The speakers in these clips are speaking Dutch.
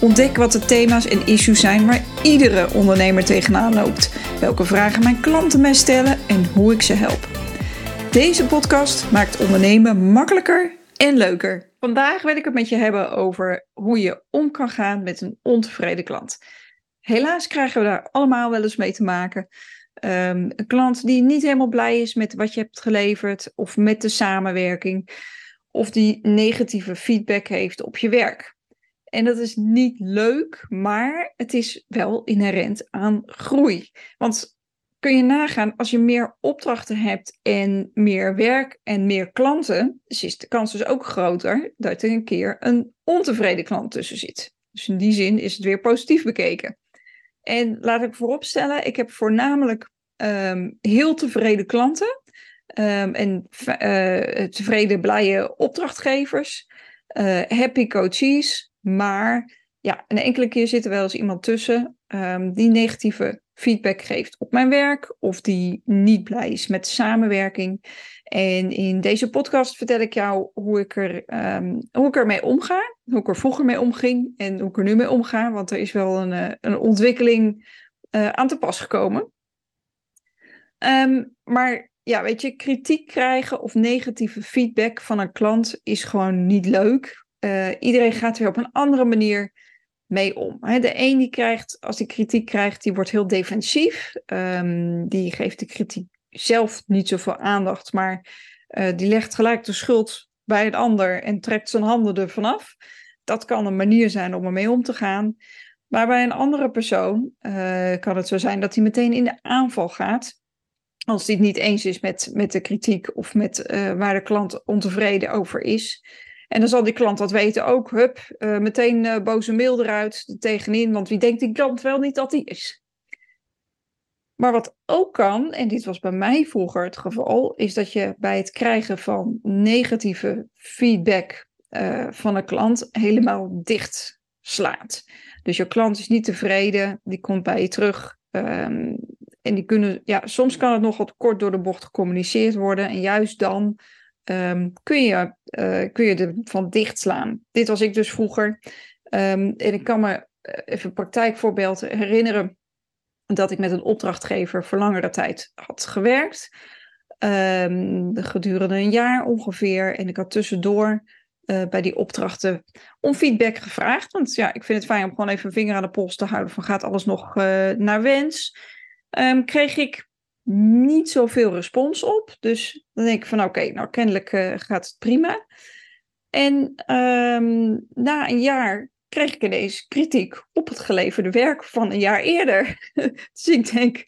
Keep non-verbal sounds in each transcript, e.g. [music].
Ontdek wat de thema's en issues zijn waar iedere ondernemer tegenaan loopt. Welke vragen mijn klanten mij stellen en hoe ik ze help. Deze podcast maakt ondernemen makkelijker en leuker. Vandaag wil ik het met je hebben over hoe je om kan gaan met een ontevreden klant. Helaas krijgen we daar allemaal wel eens mee te maken. Um, een klant die niet helemaal blij is met wat je hebt geleverd of met de samenwerking, of die negatieve feedback heeft op je werk. En dat is niet leuk, maar het is wel inherent aan groei. Want kun je nagaan, als je meer opdrachten hebt en meer werk en meer klanten, dus is de kans dus ook groter dat er een keer een ontevreden klant tussen zit. Dus in die zin is het weer positief bekeken. En laat ik vooropstellen, ik heb voornamelijk um, heel tevreden klanten um, en uh, tevreden, blije opdrachtgevers, uh, happy coaches, maar ja, een enkele keer zit er wel eens iemand tussen um, die negatieve feedback geeft op mijn werk of die niet blij is met samenwerking. En in deze podcast vertel ik jou hoe ik, er, um, hoe ik ermee omga, hoe ik er vroeger mee omging en hoe ik er nu mee omga, want er is wel een, uh, een ontwikkeling uh, aan te pas gekomen. Um, maar ja, weet je, kritiek krijgen of negatieve feedback van een klant is gewoon niet leuk. Uh, iedereen gaat weer op een andere manier mee om. De een die krijgt, als hij kritiek krijgt, die wordt heel defensief. Um, die geeft de kritiek zelf niet zoveel aandacht, maar uh, die legt gelijk de schuld bij een ander en trekt zijn handen ervan af. Dat kan een manier zijn om ermee om te gaan. Maar bij een andere persoon uh, kan het zo zijn dat hij meteen in de aanval gaat. Als hij het niet eens is met, met de kritiek of met waar de klant ontevreden over is. En dan zal die klant dat weten ook. Hup, uh, meteen uh, boze mail eruit tegenin. Want wie denkt die klant wel niet dat die is? Maar wat ook kan, en dit was bij mij vroeger het geval, is dat je bij het krijgen van negatieve feedback uh, van een klant helemaal dicht slaat. Dus je klant is niet tevreden, die komt bij je terug. Um, en die kunnen, ja, soms kan het nog wat kort door de bocht gecommuniceerd worden. En juist dan um, kun, je, uh, kun je ervan dichtslaan. Dit was ik dus vroeger. Um, en ik kan me even een praktijkvoorbeeld herinneren dat ik met een opdrachtgever voor langere tijd had gewerkt. Um, gedurende een jaar ongeveer. En ik had tussendoor uh, bij die opdrachten om feedback gevraagd. Want ja, ik vind het fijn om gewoon even een vinger aan de pols te houden van gaat alles nog naar wens. Um, kreeg ik niet zoveel respons op. Dus dan denk ik van oké, nou kennelijk uh, gaat het prima. En um, na een jaar kreeg ik ineens kritiek op het geleverde werk van een jaar eerder. [laughs] dus ik denk,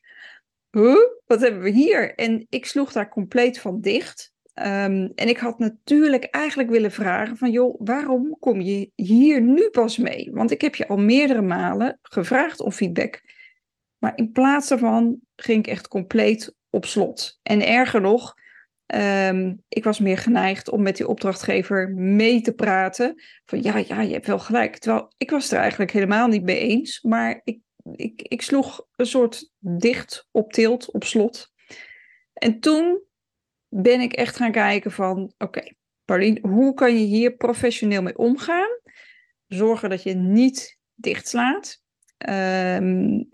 huh? wat hebben we hier? En ik sloeg daar compleet van dicht. Um, en ik had natuurlijk eigenlijk willen vragen van joh, waarom kom je hier nu pas mee? Want ik heb je al meerdere malen gevraagd om feedback. Maar in plaats daarvan ging ik echt compleet op slot. En erger nog, um, ik was meer geneigd om met die opdrachtgever mee te praten. Van ja, ja, je hebt wel gelijk. Terwijl ik was er eigenlijk helemaal niet mee eens. Maar ik, ik, ik sloeg een soort dicht op tilt, op slot. En toen ben ik echt gaan kijken van oké, okay, Paulien, hoe kan je hier professioneel mee omgaan? Zorgen dat je niet dichtslaat. Um,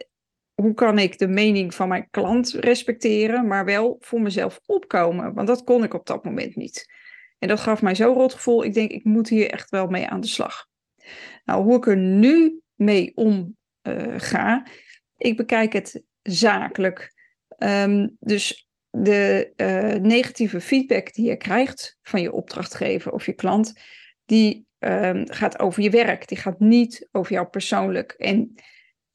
hoe kan ik de mening van mijn klant respecteren, maar wel voor mezelf opkomen? Want dat kon ik op dat moment niet. En dat gaf mij zo'n rot gevoel. Ik denk, ik moet hier echt wel mee aan de slag. Nou, hoe ik er nu mee om uh, ga, ik bekijk het zakelijk. Um, dus de uh, negatieve feedback die je krijgt van je opdrachtgever of je klant, die um, gaat over je werk. Die gaat niet over jou persoonlijk. En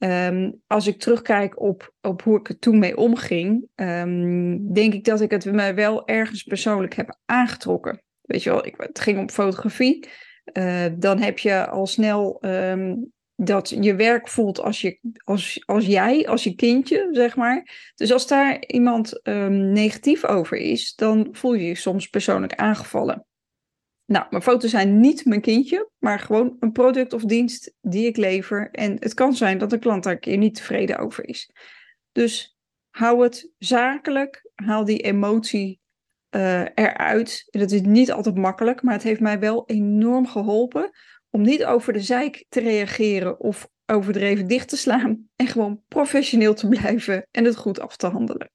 Um, als ik terugkijk op, op hoe ik er toen mee omging, um, denk ik dat ik het me wel ergens persoonlijk heb aangetrokken. Weet je wel, ik, het ging om fotografie. Uh, dan heb je al snel um, dat je werk voelt als, je, als, als jij, als je kindje, zeg maar. Dus als daar iemand negatief over is, dan voel je je soms persoonlijk aangevallen. Nou, mijn foto's zijn niet mijn kindje, maar gewoon een product of dienst die ik lever. En het kan zijn dat de klant daar een keer niet tevreden over is. Dus hou het zakelijk, haal die emotie uh, eruit. Dat is niet altijd makkelijk, maar het heeft mij wel enorm geholpen om niet over de zeik te reageren of overdreven dicht te slaan [laughs] en gewoon professioneel te blijven en het goed af te handelen.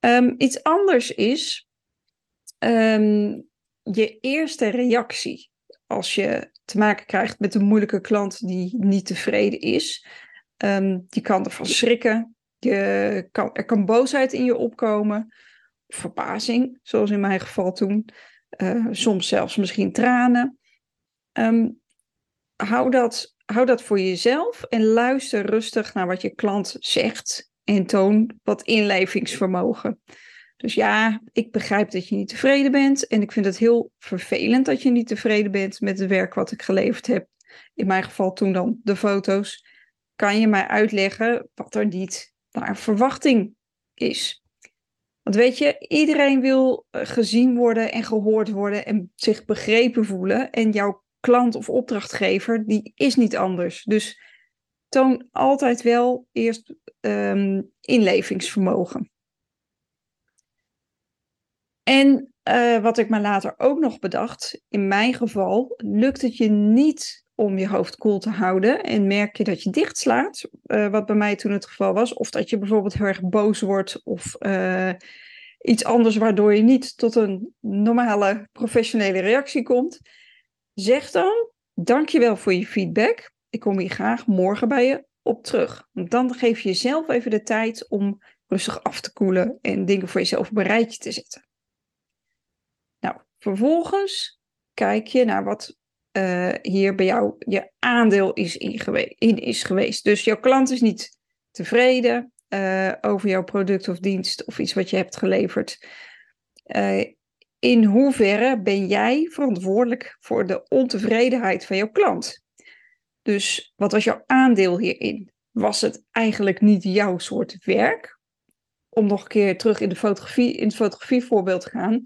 Um, iets anders is um, je eerste reactie als je te maken krijgt met een moeilijke klant die niet tevreden is. Um, je kan ervan schrikken, je kan, er kan boosheid in je opkomen, verbazing, zoals in mijn geval toen, uh, soms zelfs misschien tranen. Um, hou, dat, hou dat voor jezelf en luister rustig naar wat je klant zegt en toon wat inlevingsvermogen. Dus ja, ik begrijp dat je niet tevreden bent en ik vind het heel vervelend dat je niet tevreden bent met het werk wat ik geleverd heb. In mijn geval toen dan de foto's. Kan je mij uitleggen wat er niet naar verwachting is? Want weet je, iedereen wil eh, gezien worden en gehoord worden en zich begrepen voelen. En jouw klant of opdrachtgever, die is niet anders. Dus toon altijd wel eerst um, inlevingsvermogen. En uh, wat ik me later ook nog bedacht, in mijn geval lukt het je niet om je hoofd koel te houden en merk je dat je dichtslaat, uh, wat bij mij toen het geval was, of dat je bijvoorbeeld heel erg boos wordt of uh, iets anders waardoor je niet tot een normale professionele reactie komt, zeg dan dankjewel voor je feedback. Ik kom hier graag morgen bij je op terug. Dan geef je jezelf even de tijd om rustig af te koelen en dingen voor jezelf rijtje te zetten. Vervolgens kijk je naar wat uh, hier bij jou je aandeel is in, is geweest. Dus jouw klant is niet tevreden uh, over jouw product of dienst of iets wat je hebt geleverd. Uh, in hoeverre ben jij verantwoordelijk voor de ontevredenheid van jouw klant? Dus wat was jouw aandeel hierin? Was het eigenlijk niet jouw soort werk? Om nog een keer terug in, de fotografie, in het fotografievoorbeeld te gaan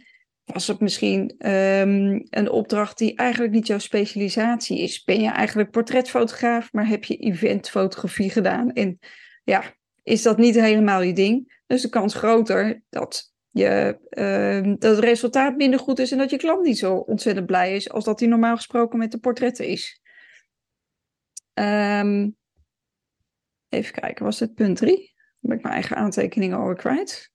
was het misschien um, een opdracht die eigenlijk niet jouw specialisatie is? Ben je eigenlijk portretfotograaf, maar heb je eventfotografie gedaan? En ja, is dat niet helemaal je ding? Dus de kans groter dat, je, uh, dat het resultaat minder goed is en dat je klant niet zo ontzettend blij is als dat hij normaal gesproken met de portretten is. Um, even kijken, was het punt 3? Dan ben ik mijn eigen aantekeningen alweer kwijt.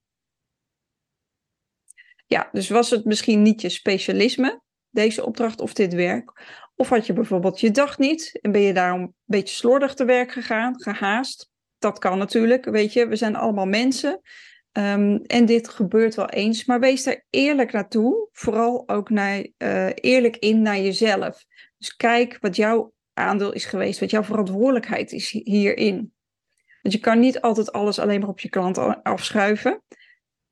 Ja, dus was het misschien niet je specialisme, deze opdracht of dit werk? Of had je bijvoorbeeld je dag niet en ben je daarom een beetje slordig te werk gegaan, gehaast? Dat kan natuurlijk, weet je, we zijn allemaal mensen. Um, en dit gebeurt wel eens, maar wees daar eerlijk naartoe. Vooral ook naar, uh, eerlijk in naar jezelf. Dus kijk wat jouw aandeel is geweest, wat jouw verantwoordelijkheid is hierin. Want je kan niet altijd alles alleen maar op je klant afschuiven.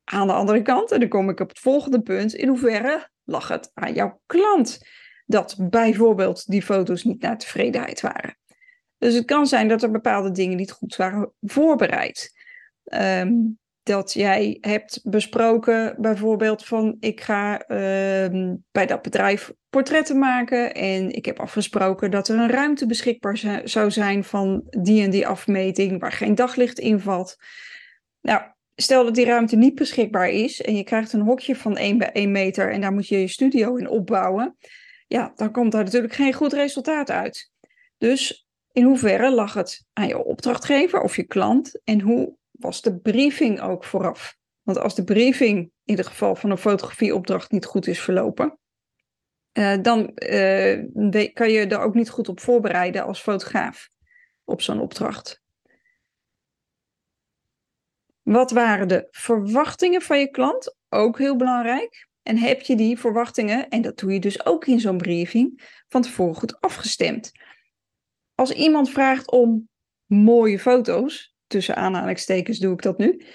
Aan de andere kant, en dan kom ik op het volgende punt, in hoeverre lag het aan jouw klant dat bijvoorbeeld die foto's niet naar tevredenheid waren? Dus het kan zijn dat er bepaalde dingen niet goed waren voorbereid. Um, dat jij hebt besproken, bijvoorbeeld van ik ga um, bij dat bedrijf portretten maken en ik heb afgesproken dat er een ruimte beschikbaar zou zijn van die en die afmeting waar geen daglicht in valt. Nou, stel dat die ruimte niet beschikbaar is en je krijgt een hokje van 1 bij 1 meter en daar moet je je studio in opbouwen, ja, dan komt daar natuurlijk geen goed resultaat uit. Dus in hoeverre lag het aan je opdrachtgever of je klant en hoe was de briefing ook vooraf? Want als de briefing in het geval van een fotografieopdracht niet goed is verlopen, uh, dan uh, kan je er ook niet goed op voorbereiden als fotograaf op zo'n opdracht. Wat waren de verwachtingen van je klant? Ook heel belangrijk. En heb je die verwachtingen, en dat doe je dus ook in zo'n briefing, van tevoren goed afgestemd? Als iemand vraagt om mooie foto's, tussen aanhalingstekens doe ik dat nu,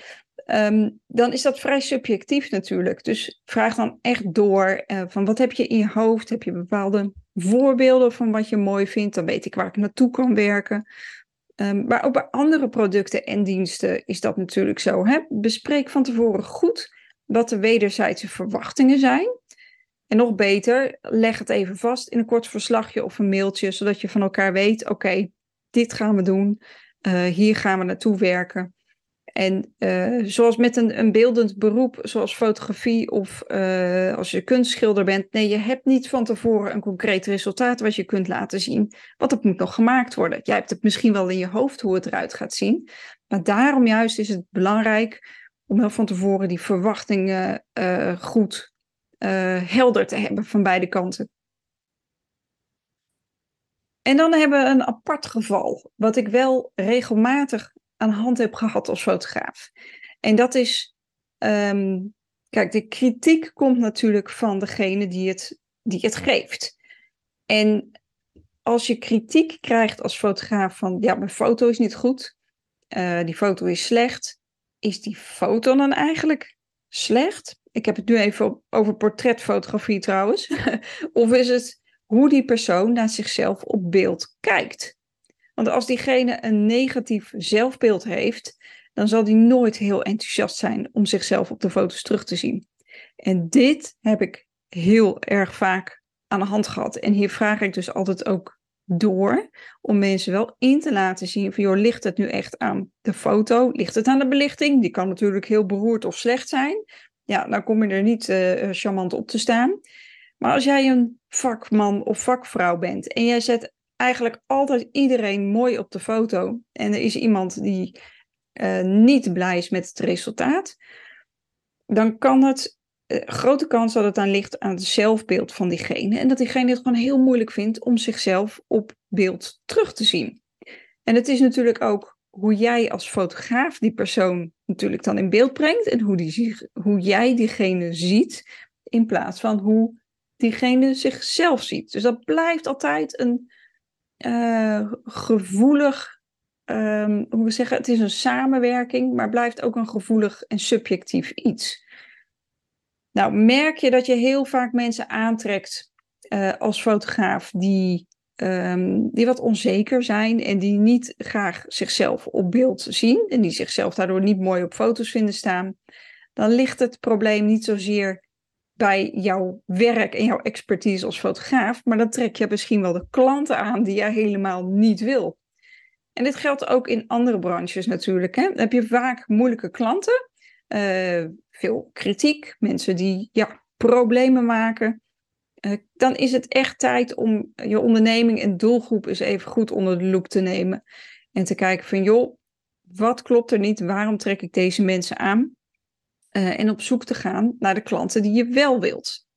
um, dan is dat vrij subjectief natuurlijk. Dus vraag dan echt door uh, van wat heb je in je hoofd? Heb je bepaalde voorbeelden van wat je mooi vindt. Dan weet ik waar ik naartoe kan werken. Um, maar ook bij andere producten en diensten is dat natuurlijk zo. Hè? Bespreek van tevoren goed wat de wederzijdse verwachtingen zijn. En nog beter, leg het even vast in een kort verslagje of een mailtje, zodat je van elkaar weet: oké, dit gaan we doen, uh, hier gaan we naartoe werken. En uh, zoals met een, een beeldend beroep, zoals fotografie of uh, als je kunstschilder bent, nee, je hebt niet van tevoren een concreet resultaat wat je kunt laten zien, want het moet nog gemaakt worden. Jij hebt het misschien wel in je hoofd hoe het eruit gaat zien, maar daarom juist is het belangrijk om wel van tevoren die verwachtingen uh, goed helder te hebben van beide kanten. En dan hebben we een apart geval, wat ik wel regelmatig aan hand heb gehad als fotograaf. En dat is, um, kijk, de kritiek komt natuurlijk van degene die het, die het geeft. En als je kritiek krijgt als fotograaf van, ja, mijn foto is niet goed, uh, die foto is slecht, is die foto dan eigenlijk slecht? Ik heb het nu even over portretfotografie trouwens. [laughs] of is het hoe die persoon naar zichzelf op beeld kijkt? Want als diegene een negatief zelfbeeld heeft, dan zal die nooit heel enthousiast zijn om zichzelf op de foto's terug te zien. En dit heb ik heel erg vaak aan de hand gehad. En hier vraag ik dus altijd ook door om mensen wel in te laten zien van joh, ligt het nu echt aan de foto? Ligt het aan de belichting? Die kan natuurlijk heel beroerd of slecht zijn. Ja, dan kom je er niet uh, charmant op te staan. Maar als jij een vakman of vakvrouw bent en jij zet eigenlijk altijd iedereen mooi op de foto. En er is iemand die uh, niet blij is met het resultaat. Dan kan het, uh, grote kans dat het aan ligt aan het zelfbeeld van diegene. En dat diegene het gewoon heel moeilijk vindt om zichzelf op beeld terug te zien. En het is natuurlijk ook hoe jij als fotograaf die persoon natuurlijk dan in beeld brengt. En hoe, die, hoe jij diegene ziet. In plaats van hoe diegene zichzelf ziet. Dus dat blijft altijd een uh, gevoelig, um, hoe we zeggen, het is een samenwerking, maar blijft ook een gevoelig en subjectief iets. Nou, merk je dat je heel vaak mensen aantrekt uh, als fotograaf die, um, die wat onzeker zijn en die niet graag zichzelf op beeld zien en die zichzelf daardoor niet mooi op foto's vinden staan, dan ligt het probleem niet zozeer bij jouw werk en jouw expertise als fotograaf, maar dan trek je misschien wel de klanten aan die jij helemaal niet wil. En dit geldt ook in andere branches natuurlijk. Hè? Dan heb je vaak moeilijke klanten, uh, veel kritiek, mensen die ja, problemen maken. Uh, dan is het echt tijd om je onderneming en doelgroep eens even goed onder de loep te nemen. En te kijken van joh, wat klopt er niet? Waarom trek ik deze mensen aan? Uh, en op zoek te gaan naar de klanten die je wel wilt.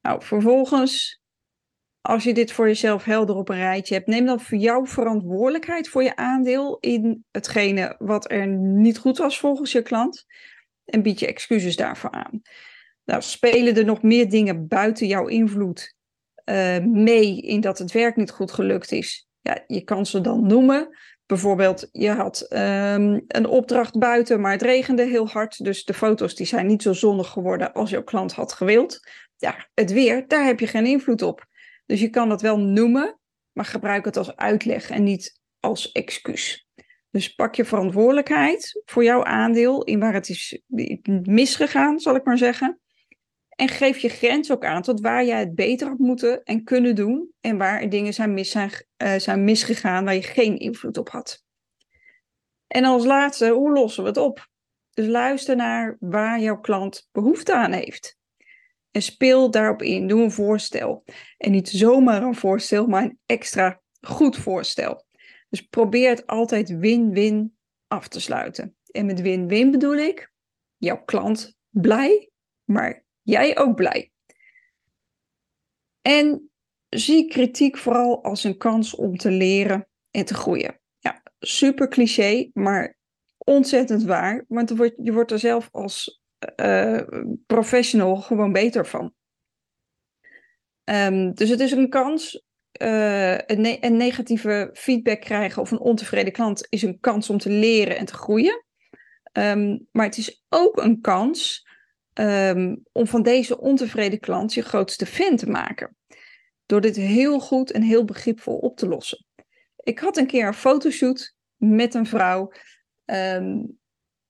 Nou, vervolgens, als je dit voor jezelf helder op een rijtje hebt, neem dan voor jou verantwoordelijkheid voor je aandeel in hetgene wat er niet goed was volgens je klant en bied je excuses daarvoor aan. Nou, spelen er nog meer dingen buiten jouw invloed uh, mee in dat het werk niet goed gelukt is? Ja, je kan ze dan noemen. Bijvoorbeeld, je had um, een opdracht buiten, maar het regende heel hard. Dus de foto's die zijn niet zo zonnig geworden als jouw klant had gewild. Ja, het weer, daar heb je geen invloed op. Dus je kan dat wel noemen, maar gebruik het als uitleg en niet als excuus. Dus pak je verantwoordelijkheid voor jouw aandeel in waar het is misgegaan, zal ik maar zeggen. En geef je grens ook aan tot waar jij het beter had moeten en kunnen doen. En waar dingen zijn, mis zijn, uh, zijn misgegaan waar je geen invloed op had. En als laatste, hoe lossen we het op? Dus luister naar waar jouw klant behoefte aan heeft. En speel daarop in. Doe een voorstel. En niet zomaar een voorstel, maar een extra goed voorstel. Dus probeer het altijd win-win af te sluiten. En met win-win bedoel ik jouw klant blij, maar jij ook blij. En zie kritiek vooral als een kans om te leren en te groeien. Ja, super cliché, maar ontzettend waar. Want je wordt er zelf als uh, professional gewoon beter van. Um, dus het is een kans. Uh, een, ne een, negatieve feedback krijgen of een ontevreden klant is een kans om te leren en te groeien. Um, maar het is ook een kans ehm, om van deze ontevreden klant je grootste fan te maken. Door dit heel goed en heel begripvol op te lossen. Ik had een keer een fotoshoot met een vrouw. Ehm,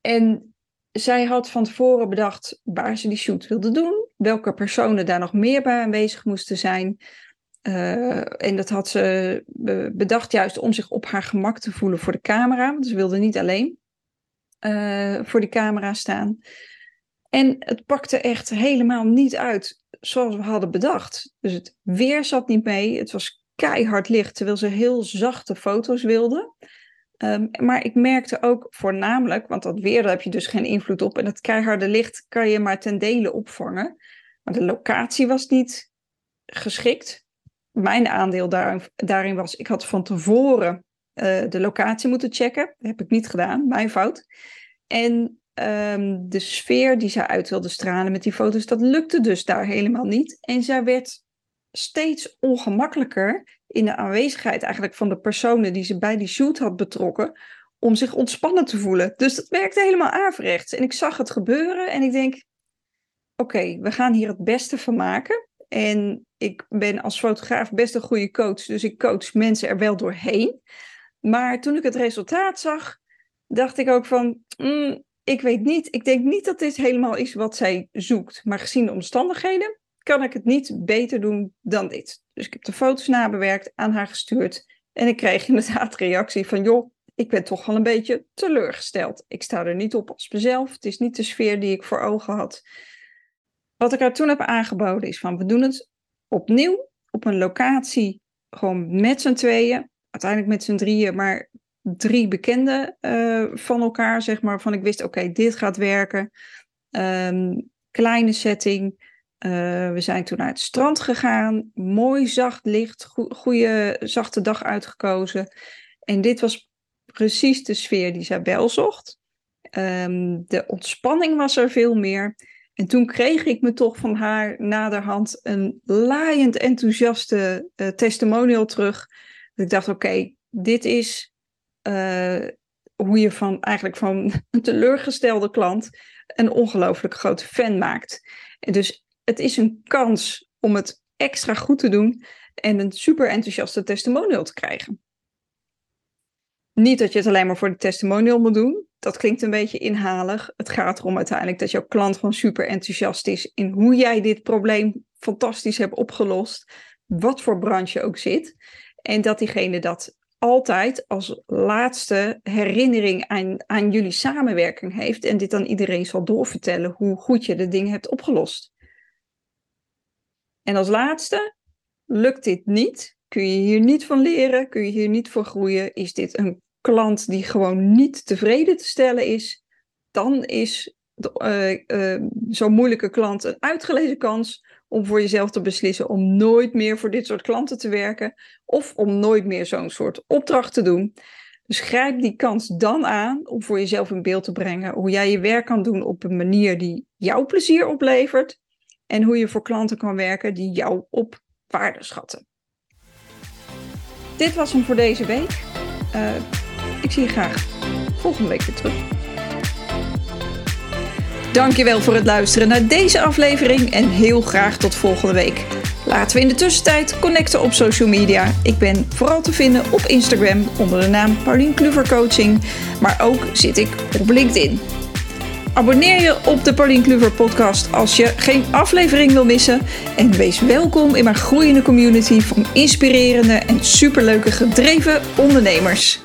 en zij had van tevoren bedacht waar ze die shoot wilde doen. Welke personen daar nog meer bij aanwezig moesten zijn. Uh, en dat had ze bedacht juist om zich op haar gemak te voelen voor de camera. Want ze wilde niet alleen uh, voor die camera staan. En het pakte echt helemaal niet uit zoals we hadden bedacht. Dus het weer zat niet mee. Het was keihard licht, terwijl ze heel zachte foto's wilde. Um, maar ik merkte ook voornamelijk, want dat weer daar heb je dus geen invloed op. En het keiharde licht kan je maar ten dele opvangen. Maar de locatie was niet geschikt. Mijn aandeel daarin, was, ik had van tevoren uh, de locatie moeten checken. Dat heb ik niet gedaan, mijn fout. En um, de sfeer die zij uit wilde stralen met die foto's, dat lukte dus daar helemaal niet. En zij werd steeds ongemakkelijker in de aanwezigheid eigenlijk van de personen die ze bij die shoot had betrokken, om zich ontspannen te voelen. Dus dat werkte helemaal averechts. En ik zag het gebeuren en ik denk, oké, we gaan hier het beste van maken. En ik ben als fotograaf best een goede coach, dus ik coach mensen er wel doorheen. Maar toen ik het resultaat zag, dacht ik ook van, mm, ik weet niet, ik denk niet dat dit helemaal is wat zij zoekt. Maar gezien de omstandigheden kan ik het niet beter doen dan dit. Dus ik heb de foto's nabewerkt, aan haar gestuurd. En ik kreeg [laughs] inderdaad reactie van, joh, ik ben toch wel een beetje teleurgesteld. Ik sta er niet op als mezelf. Het is niet de sfeer die ik voor ogen had. Wat ik haar toen heb aangeboden is van, we doen het opnieuw op een locatie, gewoon met z'n tweeën. Uiteindelijk met z'n drieën, maar drie bekenden uh, van elkaar, zeg maar. Van ik wist, oké, dit gaat werken. Um, kleine setting. Uh, we zijn toen naar het strand gegaan. Mooi zacht licht. Goede zachte dag uitgekozen. En dit was precies de sfeer die wel zocht. Um, de ontspanning was er veel meer. En toen kreeg ik me toch van haar naderhand een laaiend enthousiaste uh, testimonial terug. Dat ik dacht, oké, dit is uh, hoe je van eigenlijk van [laughs] een teleurgestelde klant een ongelooflijk grote fan maakt. Dus het is een kans om het extra goed te doen en een super enthousiaste testimonial te krijgen. Niet dat je het alleen maar voor de testimonial moet doen. Dat klinkt een beetje inhalig. Het gaat erom uiteindelijk dat jouw klant gewoon super enthousiast is in hoe jij dit probleem fantastisch hebt opgelost. Wat voor branche ook zit. En dat diegene dat altijd als laatste herinnering aan, aan jullie samenwerking heeft. En dit dan iedereen zal doorvertellen hoe goed je de dingen hebt opgelost. En als laatste, lukt dit niet? Kun je hier niet van leren? Kun je hier niet voor groeien? Is dit een klant die gewoon niet tevreden te stellen is? Dan is uh, uh, zo'n moeilijke klant een uitgelezen kans om voor jezelf te beslissen om nooit meer voor dit soort klanten te werken of om nooit meer zo'n soort opdracht te doen. Dus grijp die kans dan aan om voor jezelf in beeld te brengen hoe jij je werk kan doen op een manier die jouw plezier oplevert en hoe je voor klanten kan werken die jou op waarde schatten. Dit was hem voor deze week. Uh, ik zie je graag volgende week weer terug. Dankjewel voor het luisteren naar deze aflevering en heel graag tot volgende week. Laten we in de tussentijd connecten op social media. Ik ben vooral te vinden op Instagram onder de naam Paulien Kluver Coaching, maar ook zit ik op LinkedIn. Abonneer je op de Paulien Kluver podcast als je geen aflevering wil missen. En wees welkom in mijn groeiende community van inspirerende en superleuke gedreven ondernemers.